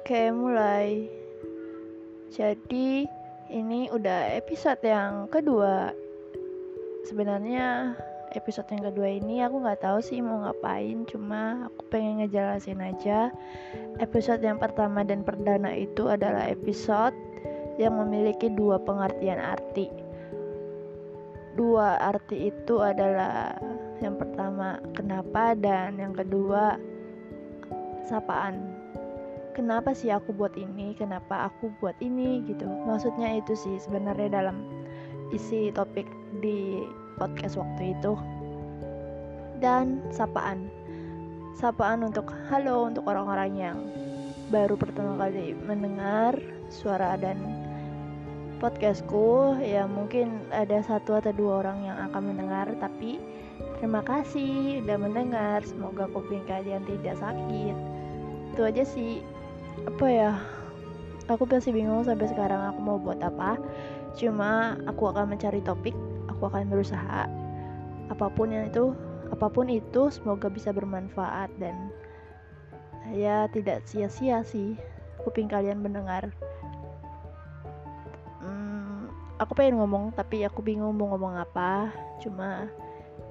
Oke, mulai. Jadi, ini udah episode yang kedua. Sebenarnya episode yang kedua ini aku nggak tahu sih mau ngapain, cuma aku pengen ngejelasin aja. Episode yang pertama dan perdana itu adalah episode yang memiliki dua pengertian arti. Dua arti itu adalah yang pertama kenapa dan yang kedua sapaan kenapa sih aku buat ini? Kenapa aku buat ini? Gitu. Maksudnya itu sih sebenarnya dalam isi topik di podcast waktu itu. Dan sapaan. Sapaan untuk halo untuk orang-orang yang baru pertama kali mendengar suara dan podcastku. Ya mungkin ada satu atau dua orang yang akan mendengar tapi terima kasih udah mendengar. Semoga kuping kalian tidak sakit. Itu aja sih apa ya? Aku masih bingung sampai sekarang aku mau buat apa. Cuma aku akan mencari topik aku akan berusaha. Apa pun yang itu apa pun itu semoga bisa bermanfaat dan ya tidak sia-sia sih. Kuping kalian mendengar. Hmm, aku pengen ngomong tapi aku bingung mau ngomong apa. Cuma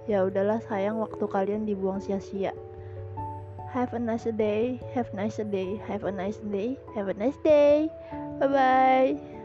ya udahlah sayang waktu kalian dibuang sia-sia Have a nice day. Have a nice day. Have a nice day. Have a nice day. Bye bye.